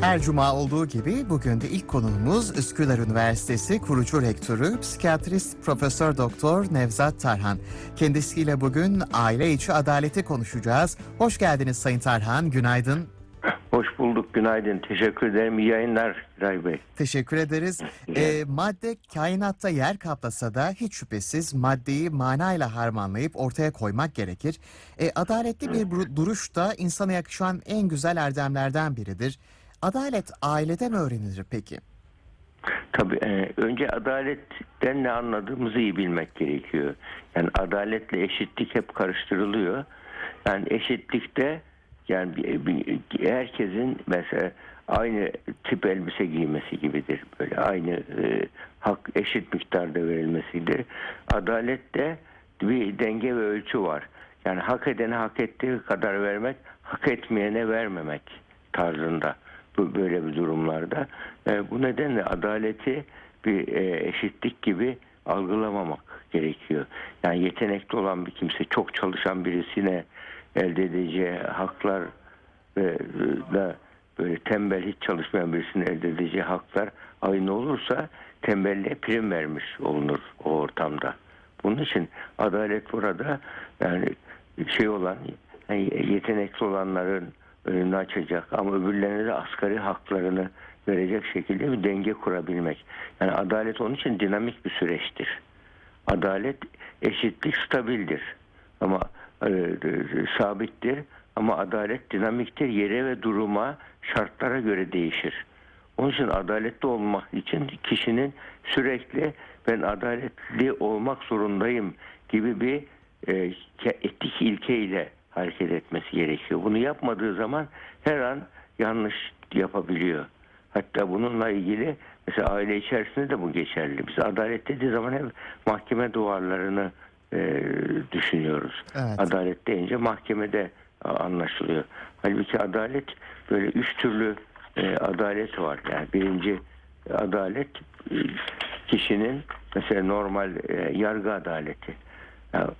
Her cuma olduğu gibi bugün de ilk konuğumuz Üsküdar Üniversitesi kurucu rektörü, psikiyatrist Profesör Doktor Nevzat Tarhan. Kendisiyle bugün aile içi adaleti konuşacağız. Hoş geldiniz Sayın Tarhan, günaydın. Hoş bulduk, günaydın. Teşekkür ederim. İyi yayınlar Giray Bey. Teşekkür ederiz. Ee, madde kainatta yer kaplasa da hiç şüphesiz maddeyi manayla harmanlayıp ortaya koymak gerekir. Ee, adaletli bir duruş da insana yakışan en güzel erdemlerden biridir. Adalet ailede mi öğrenilir peki? Tabii e, önce adaletten ne anladığımızı iyi bilmek gerekiyor. Yani adaletle eşitlik hep karıştırılıyor. Yani eşitlikte yani herkesin mesela aynı tip elbise giymesi gibidir. Böyle aynı e, hak eşit miktarda verilmesidir. Adalette bir denge ve ölçü var. Yani hak edene hak ettiği kadar vermek, hak etmeyene vermemek tarzında böyle bir durumlarda. E, bu nedenle adaleti bir e, eşitlik gibi algılamamak gerekiyor. Yani yetenekli olan bir kimse, çok çalışan birisine elde edeceği haklar ve da böyle tembel hiç çalışmayan birisinin elde edeceği haklar aynı olursa tembelliğe prim vermiş olunur o ortamda. Bunun için adalet burada yani şey olan yani yetenekli olanların önünü açacak ama öbürlerine de asgari haklarını verecek şekilde bir denge kurabilmek. Yani adalet onun için dinamik bir süreçtir. Adalet eşitlik stabildir ama e, e, sabittir ama adalet dinamiktir. Yere ve duruma, şartlara göre değişir. Onun için adaletli olmak için kişinin sürekli ben adaletli olmak zorundayım gibi bir e, etik ilkeyle hareket etmesi gerekiyor. Bunu yapmadığı zaman her an yanlış yapabiliyor. Hatta bununla ilgili mesela aile içerisinde de bu geçerli. Biz adalet dediği zaman hep mahkeme duvarlarını e, düşünüyoruz. Evet. Adalet deyince mahkemede anlaşılıyor. Halbuki adalet böyle üç türlü e, adalet var. Yani birinci adalet e, kişinin mesela normal e, yargı adaleti. Yani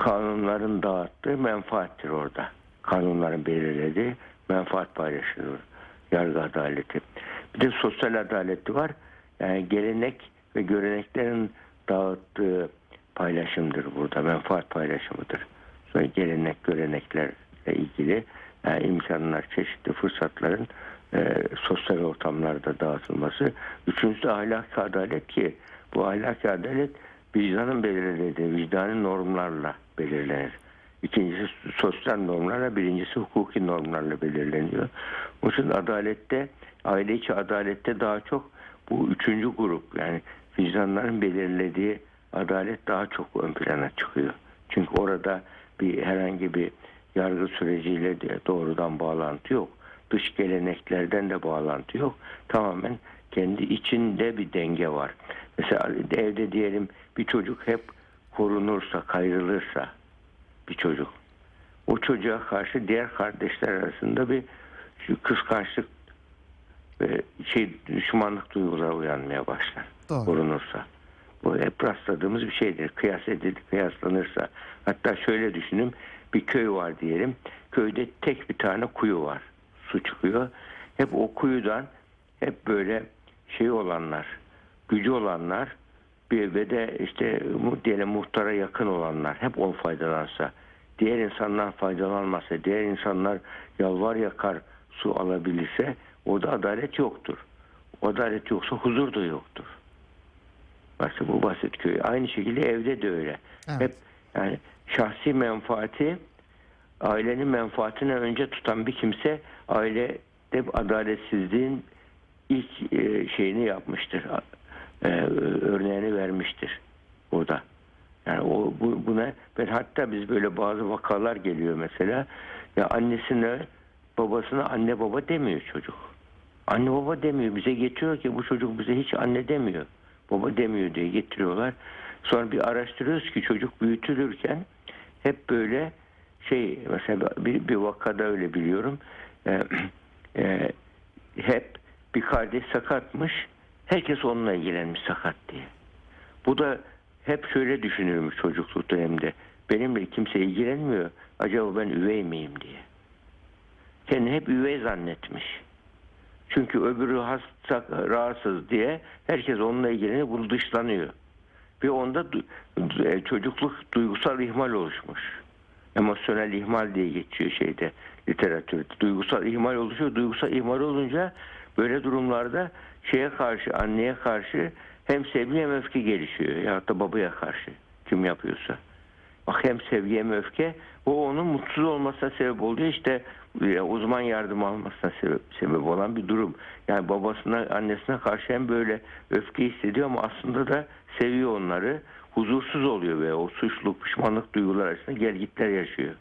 kanunların dağıttığı menfaattir orada. Kanunların belirlediği menfaat paylaşılır. Yargı adaleti. Bir de sosyal adaleti var. Yani gelenek ve göreneklerin dağıttığı paylaşımdır burada. Menfaat paylaşımıdır. Sonra gelenek, göreneklerle ilgili yani imkanlar, çeşitli fırsatların e, sosyal ortamlarda dağıtılması. Üçüncüsü ahlaki adalet ki bu ahlaki adalet vicdanın belirlediği vicdani normlarla belirlenir. İkincisi sosyal normlarla, birincisi hukuki normlarla belirleniyor. Onun için adalette, aile içi adalette daha çok bu üçüncü grup yani vicdanların belirlediği adalet daha çok ön plana çıkıyor. Çünkü orada bir herhangi bir yargı süreciyle de doğrudan bağlantı yok. Dış geleneklerden de bağlantı yok. Tamamen kendi içinde bir denge var. Mesela evde diyelim bir çocuk hep korunursa, kayrılırsa bir çocuk. O çocuğa karşı diğer kardeşler arasında bir kıskançlık ve şey düşmanlık duyguları uyanmaya başlar. Doğru. Korunursa. Bu hep rastladığımız bir şeydir. Kıyas edilip kıyaslanırsa. Hatta şöyle düşünün. Bir köy var diyelim. Köyde tek bir tane kuyu var. Su çıkıyor. Hep o kuyudan hep böyle şey olanlar, gücü olanlar bir ve de işte diyelim muhtara yakın olanlar hep on faydalansa. Diğer insanlar faydalanmasa, diğer insanlar yalvar yakar su alabilirse orada adalet yoktur. O adalet yoksa huzur da yoktur. Başta bu basit köy. Aynı şekilde evde de öyle. Evet. Hep yani şahsi menfaati ailenin menfaatine önce tutan bir kimse ailede adaletsizliğin ilk e, şeyini yapmıştır. E, örneğini vermiştir burada. Yani o bu, buna ben hatta biz böyle bazı vakalar geliyor mesela. Ya annesine babasına anne baba demiyor çocuk. Anne baba demiyor. Bize getiriyor ki bu çocuk bize hiç anne demiyor. Baba demiyor diye getiriyorlar. Sonra bir araştırıyoruz ki çocuk büyütülürken hep böyle şey mesela bir, bir vakada öyle biliyorum. Ee, e, hep bir kardeş sakatmış. Herkes onunla ilgilenmiş sakat diye. Bu da hep şöyle düşünürmüş çocukluk döneminde. Benimle kimse ilgilenmiyor. Acaba ben üvey miyim diye. Kendini hep üvey zannetmiş. Çünkü öbürü hasta, rahatsız diye herkes onunla ilgileniyor. Bunu dışlanıyor. Ve onda e, çocukluk duygusal ihmal oluşmuş. Emosyonel ihmal diye geçiyor şeyde literatürde. Duygusal ihmal oluşuyor. Duygusal ihmal olunca böyle durumlarda şeye karşı, anneye karşı hem sevgi hem öfke gelişiyor. Ya da babaya karşı kim yapıyorsa. Bak hem sevgi hem öfke o onun mutsuz olmasına sebep oluyor. İşte e, uzman yardım almasına sebep, sebep olan bir durum. Yani babasına annesine karşı hem böyle öfke hissediyor ama aslında da seviyor onları. Huzursuz oluyor ve o suçluluk, pişmanlık duygular arasında gelgitler yaşıyor.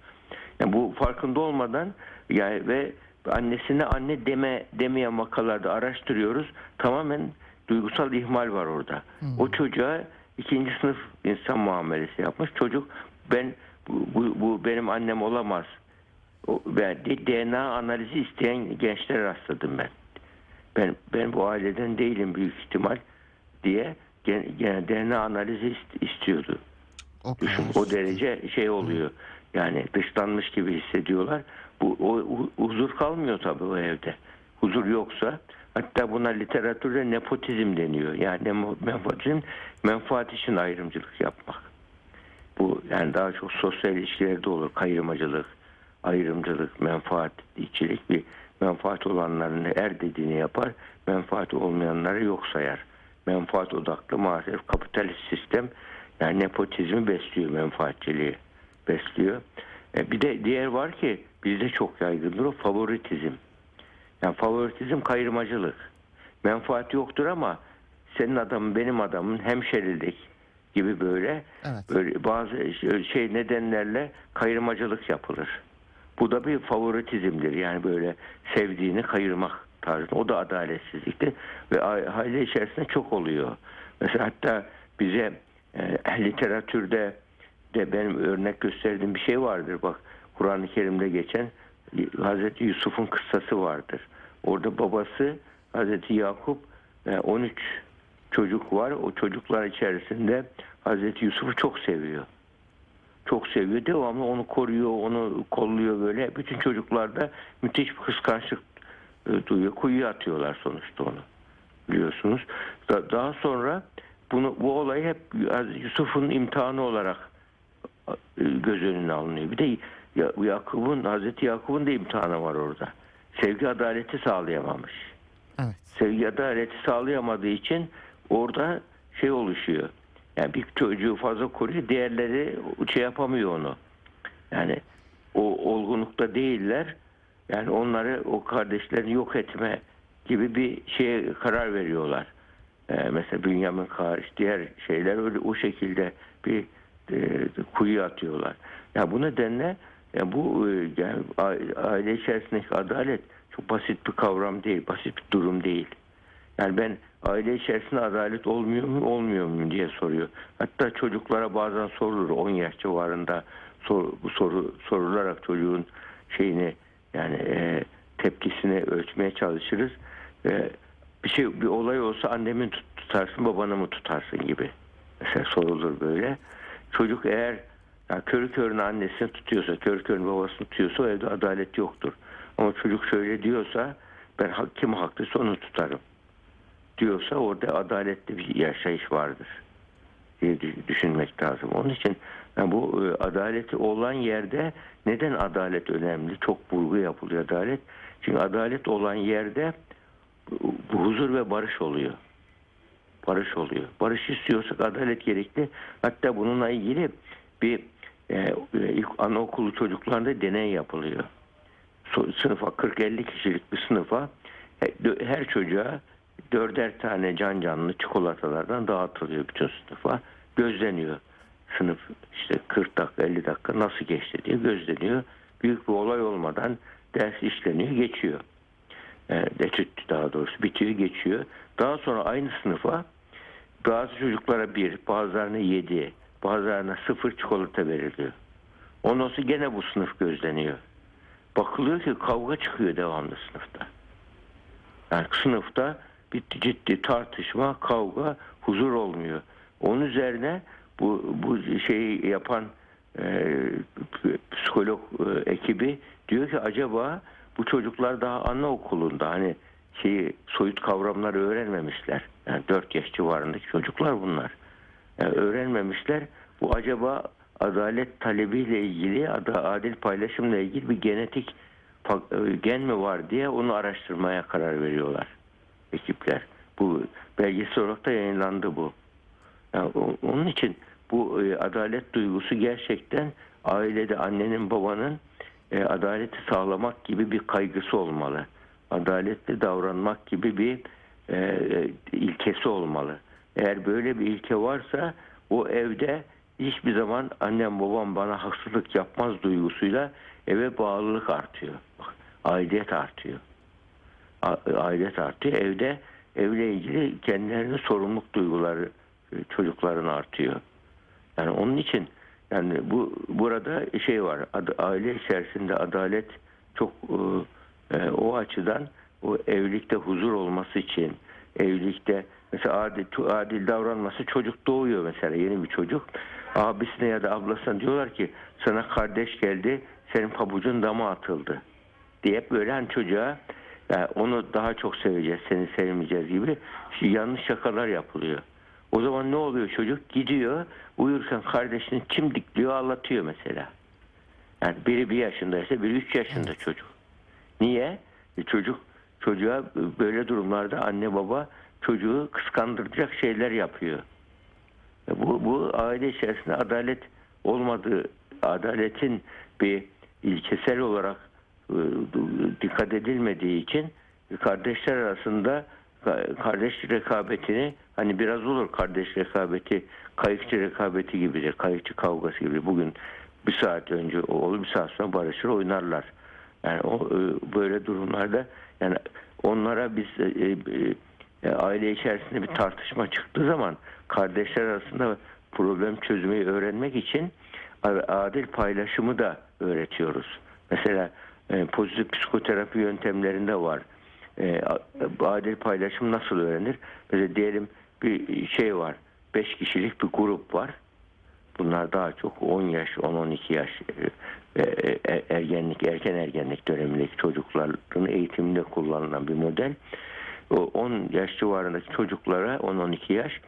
Yani bu farkında olmadan yani ve annesine anne deme demeyen vakalarda araştırıyoruz. Tamamen duygusal ihmal var orada. O çocuğa ikinci sınıf insan muamelesi yapmış. Çocuk ben bu, bu, bu benim annem olamaz. O, ben DNA analizi isteyen gençlere rastladım ben. Ben ben bu aileden değilim büyük ihtimal diye gen, gen- DNA analizi ist- istiyordu. O Düşün, o derece şey oluyor. Yani dışlanmış gibi hissediyorlar. Bu o, hu- huzur kalmıyor tabii o evde. Huzur yoksa hatta buna literatürde nepotizm deniyor. Yani nepotizm menfaat için ayrımcılık yapmak. Bu yani daha çok sosyal ilişkilerde olur. Kayırmacılık, ayrımcılık, menfaatçilik bir menfaat olanların er dediğini yapar, menfaat olmayanları yok sayar. Menfaat odaklı maalesef kapitalist sistem yani nepotizmi besliyor, menfaatçiliği besliyor. E, bir de diğer var ki bizde çok yaygındır o favoritizm. Yani favoritizm kayırmacılık. Menfaat yoktur ama senin adamın benim adamın hemşerilik gibi böyle Evet. böyle bazı şey nedenlerle kayırmacılık yapılır. Bu da bir favoritizmdir. Yani böyle sevdiğini kayırmak tarzında. O da adaletsizliktir. Ve aile içerisinde çok oluyor. Mesela hatta bize e, literatürde de benim örnek gösterdiğim bir şey vardır. Bak Kur'an-ı Kerim'de geçen Hazreti Yusuf'un kıssası vardır. Orada babası Hazreti Yakup e, 13 çocuk var. O çocuklar içerisinde Hazreti Yusuf'u çok seviyor. Çok seviyor. Devamlı onu koruyor, onu kolluyor böyle. Bütün çocuklar da müthiş bir kıskançlık e, duyuyor. Kuyuya atıyorlar sonuçta onu. Biliyorsunuz. Da- daha sonra bunu bu olayı hep Yusuf'un imtihanı olarak e, göz önüne alınıyor. Bir de Ya- Yakup'un, Hazreti Yakup'un da imtihanı var orada. Sevgi adaleti sağlayamamış Evet. sevgi adaleti sağlayamadığı için orada şey oluşuyor. Yani bir çocuğu fazla koruyor, diğerleri şey yapamıyor onu. Yani o olgunlukta değiller. Yani onları o kardeşlerini yok etme gibi bir şeye karar veriyorlar. Ee, mesela Bünyamin hariç diğer şeyler öyle o şekilde bir e, kuyu atıyorlar. Ya bu nedenle bu e, yani a- aile içerisindeki adalet çok basit bir kavram değil, basit bir durum değil. Yani ben aile içerisinde adalet olmuyor mu olmuyor mu diye soruyor. Hatta çocuklara bazen sorulur 10 yaş civarında sor, bu soru sorularak çocuğun şeyini yani e, tepkisini ölçmeye çalışırız. E, bir şey bir olay olsa annemi tut- tutarsın babanı mı tutarsın gibi. Mesela sorulur böyle. Çocuk eğer yani körü körüne annesini tutuyorsa, körü körüne babasını tutuyorsa o evde adalet yoktur. Ama çocuk şöyle diyorsa ben kim haklıysa onu tutarım diyorsa orada adaletli bir yaşayış vardır diye dü- düşünmek lazım. Onun için yani bu e, adaleti olan yerde neden adalet önemli? Çok vurgu yapılıyor adalet. Çünkü adalet olan yerde bu huzur ve barış oluyor. Barış oluyor. Barış istiyorsak adalet gerekli. Hatta bununla ilgili bir e, ilk anaokulu çocuklarında deney yapılıyor. Sınıfa 40-50 kişilik bir sınıfa dö- her çocuğa dörder tane can canlı çikolatalardan dağıtılıyor bütün sınıfa. Gözleniyor. Sınıf işte 40 dakika 50 dakika nasıl geçti diye gözleniyor. Büyük bir olay olmadan ders işleniyor geçiyor. E, etüt daha doğrusu bitiyor geçiyor. Daha sonra aynı sınıfa bazı çocuklara bir, bazılarına yedi, bazılarına sıfır çikolata veriliyor. Ondan sonra gene bu sınıf gözleniyor. Bakılıyor ki kavga çıkıyor devamlı sınıfta. Yani sınıfta bir ciddi tartışma, kavga, huzur olmuyor. Onun üzerine bu bu şeyi yapan e, psikolog e, ekibi diyor ki acaba bu çocuklar daha anaokulunda hani şeyi soyut kavramları öğrenmemişler. Yani 4 yaş civarındaki çocuklar bunlar. Öğrenmemişler. Bu acaba adalet talebiyle ilgili, adil paylaşımla ilgili bir genetik e, gen mi var diye onu araştırmaya karar veriyorlar ekipler. Bu belgesel olarak da yayınlandı bu. Yani onun için bu e, adalet duygusu gerçekten ailede annenin babanın e, adaleti sağlamak gibi bir kaygısı olmalı. Adaletli davranmak gibi bir ilkesi olmalı. Eğer böyle bir ilke varsa o evde hiçbir zaman annem babam bana haksızlık yapmaz duygusuyla eve bağlılık artıyor. Aidiyet artıyor. Aidiyet artıyor. Evde evle ilgili kendilerine sorumluluk duyguları e, çocukların artıyor. Yani onun için yani bu burada şey var. aile içerisinde adalet çok e, e, o açıdan o evlilikte huzur olması için evlilikte mesela adil, adil davranması çocuk doğuyor mesela yeni bir çocuk. Abisine ya da ablasına diyorlar ki sana kardeş geldi senin pabucun dama atıldı diye böyle hani çocuğa yani onu daha çok seveceğiz, seni sevmeyeceğiz gibi yanlış şakalar yapılıyor. O zaman ne oluyor çocuk? Gidiyor, uyurken kardeşini çimdikliyor, ağlatıyor mesela. Yani biri bir yaşındaysa biri üç yaşında çocuk. Niye? E çocuk çocuğa böyle durumlarda anne baba çocuğu kıskandıracak şeyler yapıyor. E Bu, bu aile içerisinde adalet olmadığı, adaletin bir ilkesel olarak e, dikkat edilmediği için kardeşler arasında ka- kardeş rekabetini hani biraz olur kardeş rekabeti kayıkçı rekabeti gibidir. Kayıkçı kavgası gibi. Bugün bir saat önce olur bir saat sonra barışır oynarlar. Yani o e, böyle durumlarda yani onlara biz e, aile içerisinde bir tartışma çıktığı zaman kardeşler arasında problem çözmeyi öğrenmek için adil paylaşımı da öğretiyoruz. Mesela e, pozitif psikoterapi yöntemlerinde var. E, adil paylaşım nasıl öğrenir? Mesela diyelim bir şey var. 5 kişilik bir grup var. Bunlar daha çok 10 yaş, 10-12 yaş ergenlik, erken ergenlik dönemindeki çocukların eğitiminde kullanılan bir model. O 10 yaş civarındaki çocuklara 10-12 yaş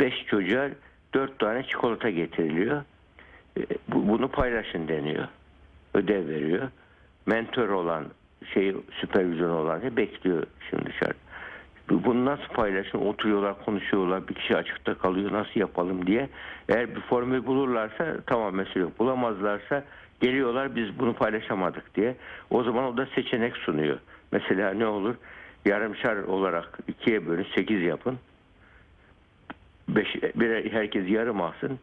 5 çocuğa 4 tane çikolata getiriliyor. E, bu- Bunu paylaşın deniyor. Ödev veriyor. Mentor olan şey süpervizyon olan şey bekliyor şimdi dışarı. Bu- Bunu nasıl paylaşın? Oturuyorlar, konuşuyorlar. Bir kişi açıkta kalıyor. Nasıl yapalım diye. Eğer bir formül bulurlarsa tamam mesele yok. Bulamazlarsa geliyorlar biz bunu paylaşamadık diye. O zaman o da seçenek sunuyor. Mesela ne olur? Yarımşar olarak ikiye bölün, sekiz yapın. Beş, bir, herkes yarım alsın.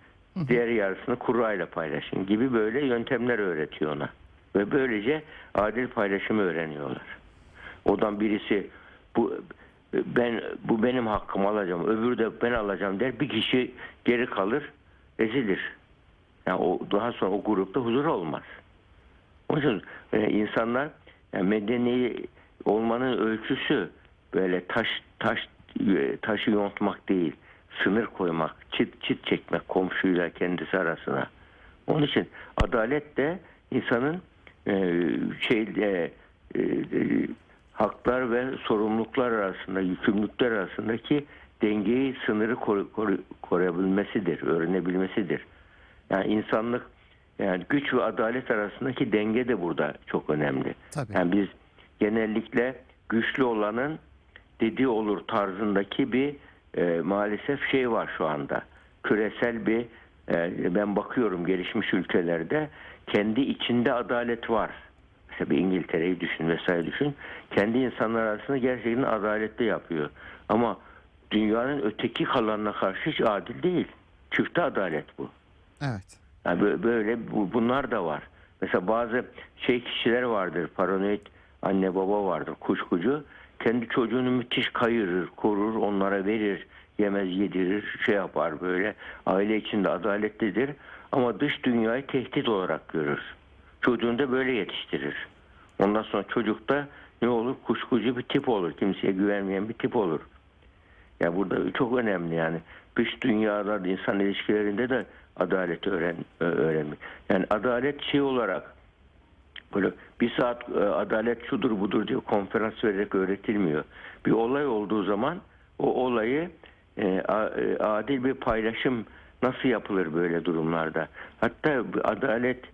Diğer yarısını kurayla paylaşın gibi böyle yöntemler öğretiyor ona. Ve böylece adil paylaşımı öğreniyorlar. Odan birisi bu ben bu benim hakkımı alacağım, öbürü de ben alacağım der. Bir kişi geri kalır, ezilir. Yani o daha sonra o grupta huzur olmaz. Onun için e, insanlar yani medeni olmanın ölçüsü böyle taş taş e, taşı yontmak değil, sınır koymak, çit çit çekmek komşuyla kendisi arasına. Onun için adalet de insanın e, şey e, e, e, haklar ve sorumluluklar arasında, yükümlülükler arasındaki dengeyi, sınırı koru, koru, koruyabilmesidir, öğrenebilmesidir. Yani insanlık yani güç ve adalet arasındaki denge de burada çok önemli. Tabii. Yani biz genellikle güçlü olanın dediği olur tarzındaki bir e, maalesef şey var şu anda. Küresel bir e, ben bakıyorum gelişmiş ülkelerde kendi içinde adalet var. Mesela bir İngiltere'yi düşün vesaire düşün. Kendi insanlar arasında gerçekten adaletli yapıyor. Ama dünyanın öteki kalanına karşı hiç adil değil. Çifte adalet bu. Evet. Yani bö- böyle bu- bunlar da var. Mesela bazı şey kişiler vardır, paranoid anne baba vardır, kuşkucu. Kendi çocuğunu müthiş kayırır, korur, onlara verir, yemez yedirir, şey yapar böyle. Aile içinde adaletlidir ama dış dünyayı tehdit olarak görür. Çocuğunu da böyle yetiştirir. Ondan sonra çocukta ne olur? Kuşkucu bir tip olur, kimseye güvenmeyen bir tip olur. Ya burada çok önemli yani. Dış dünyada insan ilişkilerinde de adalet öğren öğrenmek. Yani adalet şey olarak böyle bir saat e, adalet şudur budur diye konferans vererek öğretilmiyor. Bir olay olduğu zaman o olayı e, e, adil bir paylaşım nasıl yapılır böyle durumlarda? Hatta adalet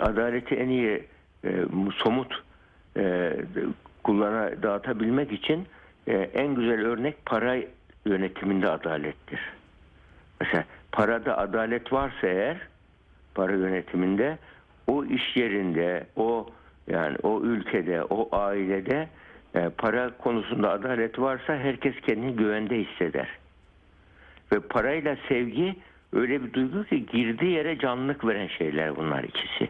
adaleti en iyi somut e, kullana dağıtabilmek için en güzel örnek para yönetiminde adalettir. Mesela parada adalet varsa eğer para yönetiminde o iş yerinde, o yani o ülkede, o ailede e, para konusunda adalet varsa herkes kendini güvende hisseder. Ve parayla sevgi öyle bir duygu ki girdiği yere canlılık veren şeyler bunlar ikisi.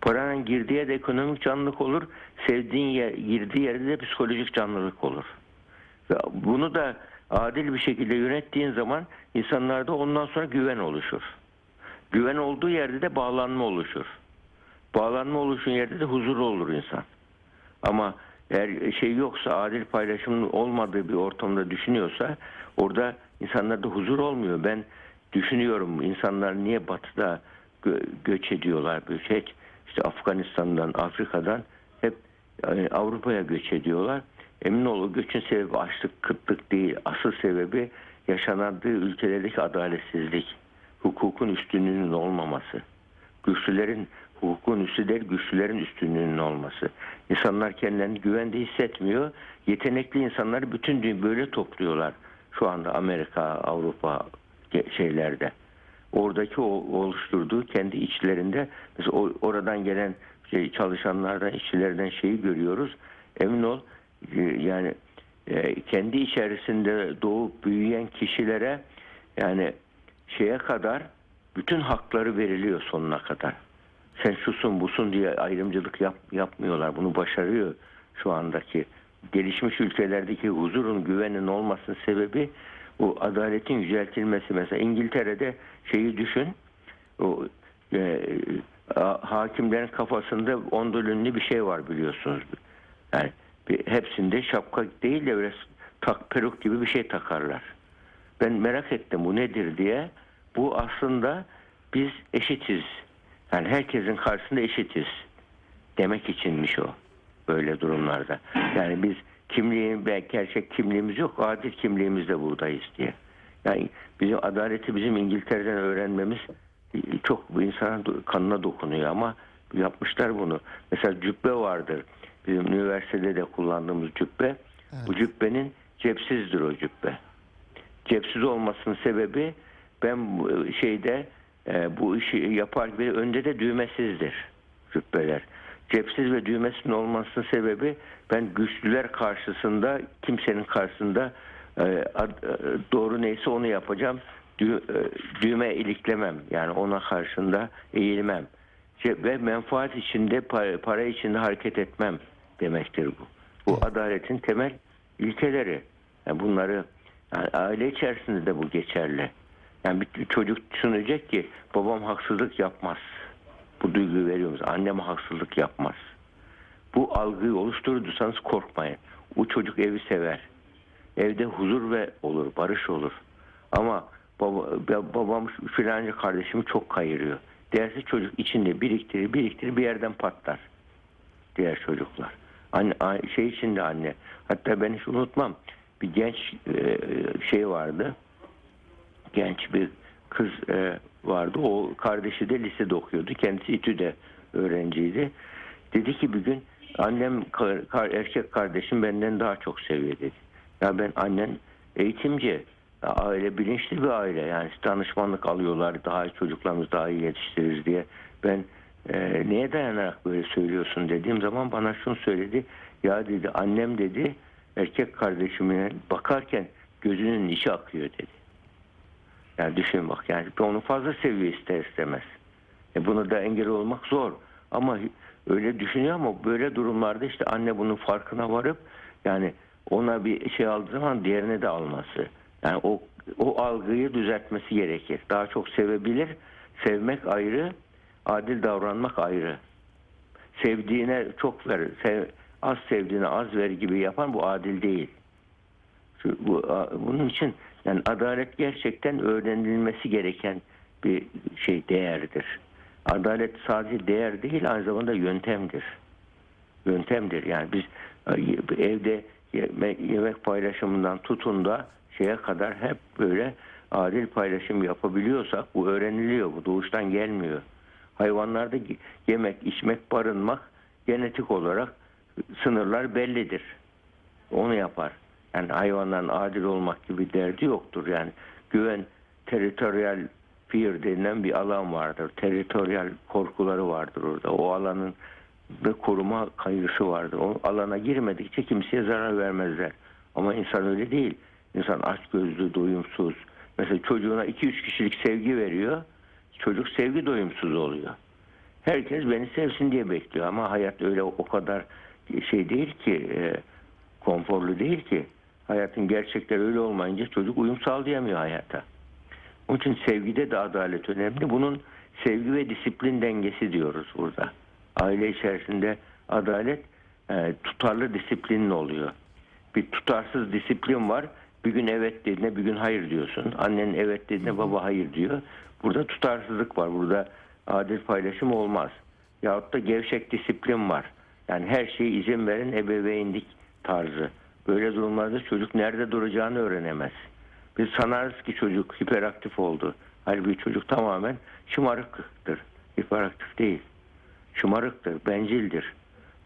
Paranın girdiği yerde ekonomik canlılık olur, sevdiğin yer, girdiği yerde de psikolojik canlılık olur. Ve bunu da adil bir şekilde yönettiğin zaman insanlarda ondan sonra güven oluşur. Güven olduğu yerde de bağlanma oluşur. Bağlanma oluşun yerde de huzur olur insan. Ama eğer şey yoksa adil paylaşımın olmadığı bir ortamda düşünüyorsa orada insanlarda huzur olmuyor. Ben düşünüyorum insanlar niye batıda gö- göç ediyorlar bir şey. İşte Afganistan'dan, Afrika'dan hep e, Avrupa'ya göç ediyorlar. Emin ol göçün sebebi açlık, kıtlık değil. Asıl sebebi yaşanandığı ülkelerdeki adaletsizlik. Hukukun üstünlüğünün olmaması. Güçlülerin hukukun üstü değil, güçlülerin üstünlüğünün olması. İnsanlar kendilerini güvende hissetmiyor. Yetenekli insanları bütün dünya böyle topluyorlar. Şu anda Amerika, Avrupa şeylerde. Oradaki o oluşturduğu kendi içlerinde mesela oradan gelen şey, çalışanlardan, işçilerden şeyi görüyoruz. Emin ol e, yani e, kendi içerisinde doğup büyüyen kişilere yani şeye kadar bütün hakları veriliyor sonuna kadar. Sen şusun busun diye ayrımcılık yap, yapmıyorlar. Bunu başarıyor şu andaki gelişmiş ülkelerdeki huzurun güvenin olmasının sebebi o adaletin yüceltilmesi. Mesela İngiltere'de şeyi düşün o e, hakimlerin kafasında ondülünlü bir şey var biliyorsunuz. Yani bir, hepsinde şapka değil de böyle tak peruk gibi bir şey takarlar. Ben merak ettim bu nedir diye. Bu aslında biz eşitiz. Yani herkesin karşısında eşitiz. Demek içinmiş o. Böyle durumlarda. Yani biz kimliğin belki gerçek kimliğimiz yok. Adil kimliğimizle buradayız diye. Yani bizim adaleti bizim İngiltere'den öğrenmemiz çok bu insana do- kanına dokunuyor ama yapmışlar bunu. Mesela cübbe vardır. Bizim üniversitede de kullandığımız cübbe. Bu cübbenin cepsizdir o cübbe cepsiz olmasının sebebi ben bu şeyde e, bu işi yapar gibi önde de düğmesizdir cübbeler. Cepsiz ve düğmesinin olmasının sebebi ben güçlüler karşısında kimsenin karşısında e, e, doğru neyse onu yapacağım. E, düğme iliklemem. Yani ona karşında eğilmem. Ve menfaat içinde para, para içinde hareket etmem demektir bu. Bu adaletin temel ilkeleri. Yani bunları yani aile içerisinde de bu geçerli. Yani bir çocuk düşünecek ki babam haksızlık yapmaz. Bu duyguyu veriyoruz. Annem haksızlık yapmaz. Bu algıyı oluşturduysanız korkmayın. Bu çocuk evi sever. Evde huzur ve olur, barış olur. Ama baba, babam filanca kardeşimi çok kayırıyor. Dersi çocuk içinde biriktirir, biriktirir bir yerden patlar. Diğer çocuklar. Anne, şey içinde anne. Hatta ben hiç unutmam. Bir genç e, şey vardı. Genç bir kız e, vardı. O kardeşi de lisede okuyordu. Kendisi İTÜ'de öğrenciydi. Dedi ki bir gün annem kar- kar- erkek kardeşim benden daha çok seviyor dedi. Ya ben annen eğitimci. Aile bilinçli bir aile. Yani danışmanlık alıyorlar. Daha iyi çocuklarımız daha iyi yetiştiririz diye. Ben e, neye dayanarak böyle söylüyorsun dediğim zaman bana şunu söyledi. Ya dedi annem dedi erkek kardeşime bakarken gözünün içi akıyor dedi. Yani düşün bak yani onu fazla seviyor ister istemez. E bunu da engel olmak zor. Ama öyle düşünüyor ama böyle durumlarda işte anne bunun farkına varıp yani ona bir şey aldığı zaman diğerine de alması. Yani o o algıyı düzeltmesi gerekir. Daha çok sevebilir. Sevmek ayrı, adil davranmak ayrı. Sevdiğine çok ver, sev, az sevdiğine az ver gibi yapan bu adil değil. Bu, bunun için yani adalet gerçekten öğrenilmesi gereken bir şey değerdir. adalet sadece değer değil aynı zamanda yöntemdir. Yöntemdir. Yani biz e, evde yemek, paylaşımından tutun da şeye kadar hep böyle adil paylaşım yapabiliyorsak bu öğreniliyor. Bu doğuştan gelmiyor. Hayvanlarda yemek, içmek, barınmak genetik olarak sınırlar bellidir. Onu yapar. Yani hayvanların adil olmak gibi derdi yoktur. Yani güven teritorial fear denilen bir alan vardır. Teritorial korkuları vardır orada. O alanın ve koruma kaygısı vardır. O alana girmedikçe kimseye zarar vermezler. Ama insan öyle değil. İnsan açgözlü, doyumsuz. Mesela çocuğuna 2-3 kişilik sevgi veriyor. Çocuk sevgi doyumsuz oluyor. Herkes beni sevsin diye bekliyor ama hayat öyle o kadar şey değil ki e, konforlu değil ki. Hayatın gerçekleri öyle olmayınca çocuk uyum sağlayamıyor hayata. Onun için sevgide de adalet önemli. Bunun sevgi ve disiplin dengesi diyoruz burada. Aile içerisinde adalet e, tutarlı disiplinle oluyor. Bir tutarsız disiplin var. Bir gün evet dediğine bir gün hayır diyorsun. Annen evet dediğine baba hayır diyor. Burada tutarsızlık var. Burada adil paylaşım olmaz. Yahut da gevşek disiplin var. Yani her şeye izin veren ebeveynlik tarzı. Böyle durumlarda çocuk nerede duracağını öğrenemez. Biz sanarız ki çocuk hiperaktif oldu. Halbuki çocuk tamamen şımarıktır. Hiperaktif değil. Şımarıktır, bencildir.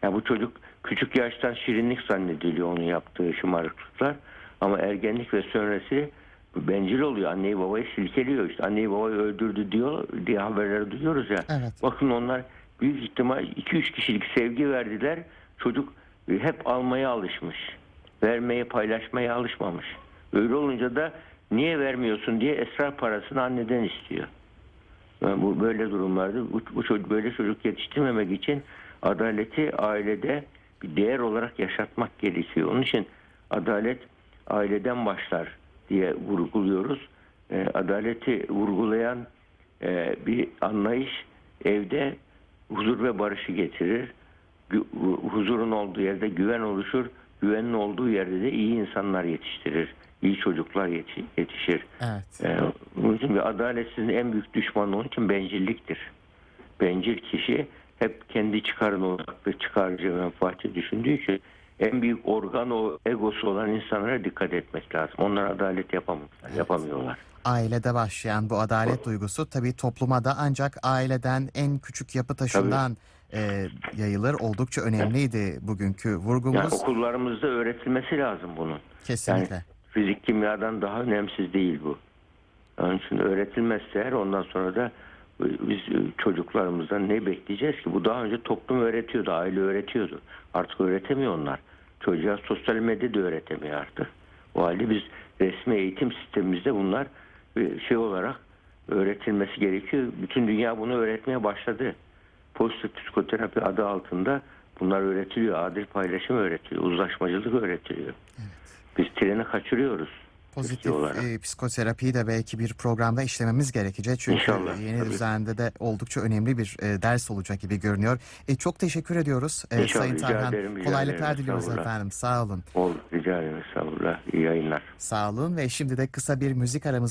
Ya bu çocuk küçük yaştan şirinlik zannediliyor onun yaptığı şımarıklıklar. Ama ergenlik ve sonrası bencil oluyor. Anneyi babayı silkeliyor. İşte anneyi babayı öldürdü diyor diye haberleri duyuyoruz ya. Evet. Bakın onlar büyük ihtimal 2-3 kişilik sevgi verdiler. Çocuk hep almaya alışmış. Vermeye, paylaşmaya alışmamış. Öyle olunca da niye vermiyorsun diye esrar parasını anneden istiyor. Yani bu böyle durumlarda bu, bu çocuk, böyle çocuk yetiştirmemek için adaleti ailede bir değer olarak yaşatmak gerekiyor. Onun için adalet aileden başlar diye vurguluyoruz. Ee, adaleti vurgulayan e, bir anlayış evde huzur ve barışı getirir. Huzurun olduğu yerde güven oluşur. Güvenin olduğu yerde de iyi insanlar yetiştirir. İyi çocuklar yeti- yetişir. Evet. Ee, onun için bir adaletsizliğin en büyük düşmanı onun için bencilliktir. Bencil kişi hep kendi çıkarına odaklı, çıkarcı, menfaatçi düşündüğü için en büyük organ o egosu olan insanlara dikkat etmek lazım. Onlar adalet yapamıyorlar. yapamıyorlar. Ailede başlayan bu adalet duygusu tabii topluma da ancak aileden en küçük yapı taşından e, yayılır. Oldukça önemliydi bugünkü Yani vurgumuz. okullarımızda öğretilmesi lazım bunun. Kesinlikle. Fizik kimyadan daha önemsiz değil bu. Onun için öğretilmezse eğer ondan sonra da biz çocuklarımızdan ne bekleyeceğiz ki? Bu daha önce toplum öğretiyordu, aile öğretiyordu. Artık öğretemiyor onlar. Çocuğa sosyal medya da öğretemiyor artık. O halde biz resmi eğitim sistemimizde bunlar şey olarak öğretilmesi gerekiyor. Bütün dünya bunu öğretmeye başladı. Pozitif psikoterapi adı altında bunlar öğretiliyor. Adil paylaşım öğretiliyor. Uzlaşmacılık öğretiliyor. Biz treni kaçırıyoruz. Pozitif e, psikoterapiyi de belki bir programda işlememiz gerekecek. Çünkü İnşallah, yeni tabii. düzende de oldukça önemli bir e, ders olacak gibi görünüyor. E, çok teşekkür ediyoruz e, İnşallah, Sayın Tarhan. ederim, Kolaylıklar ederim. diliyoruz Estağfurullah. efendim. Sağ olun. Ol, rica ederim. Estağfurullah. İyi yayınlar. Sağ olun ve şimdi de kısa bir müzik aramız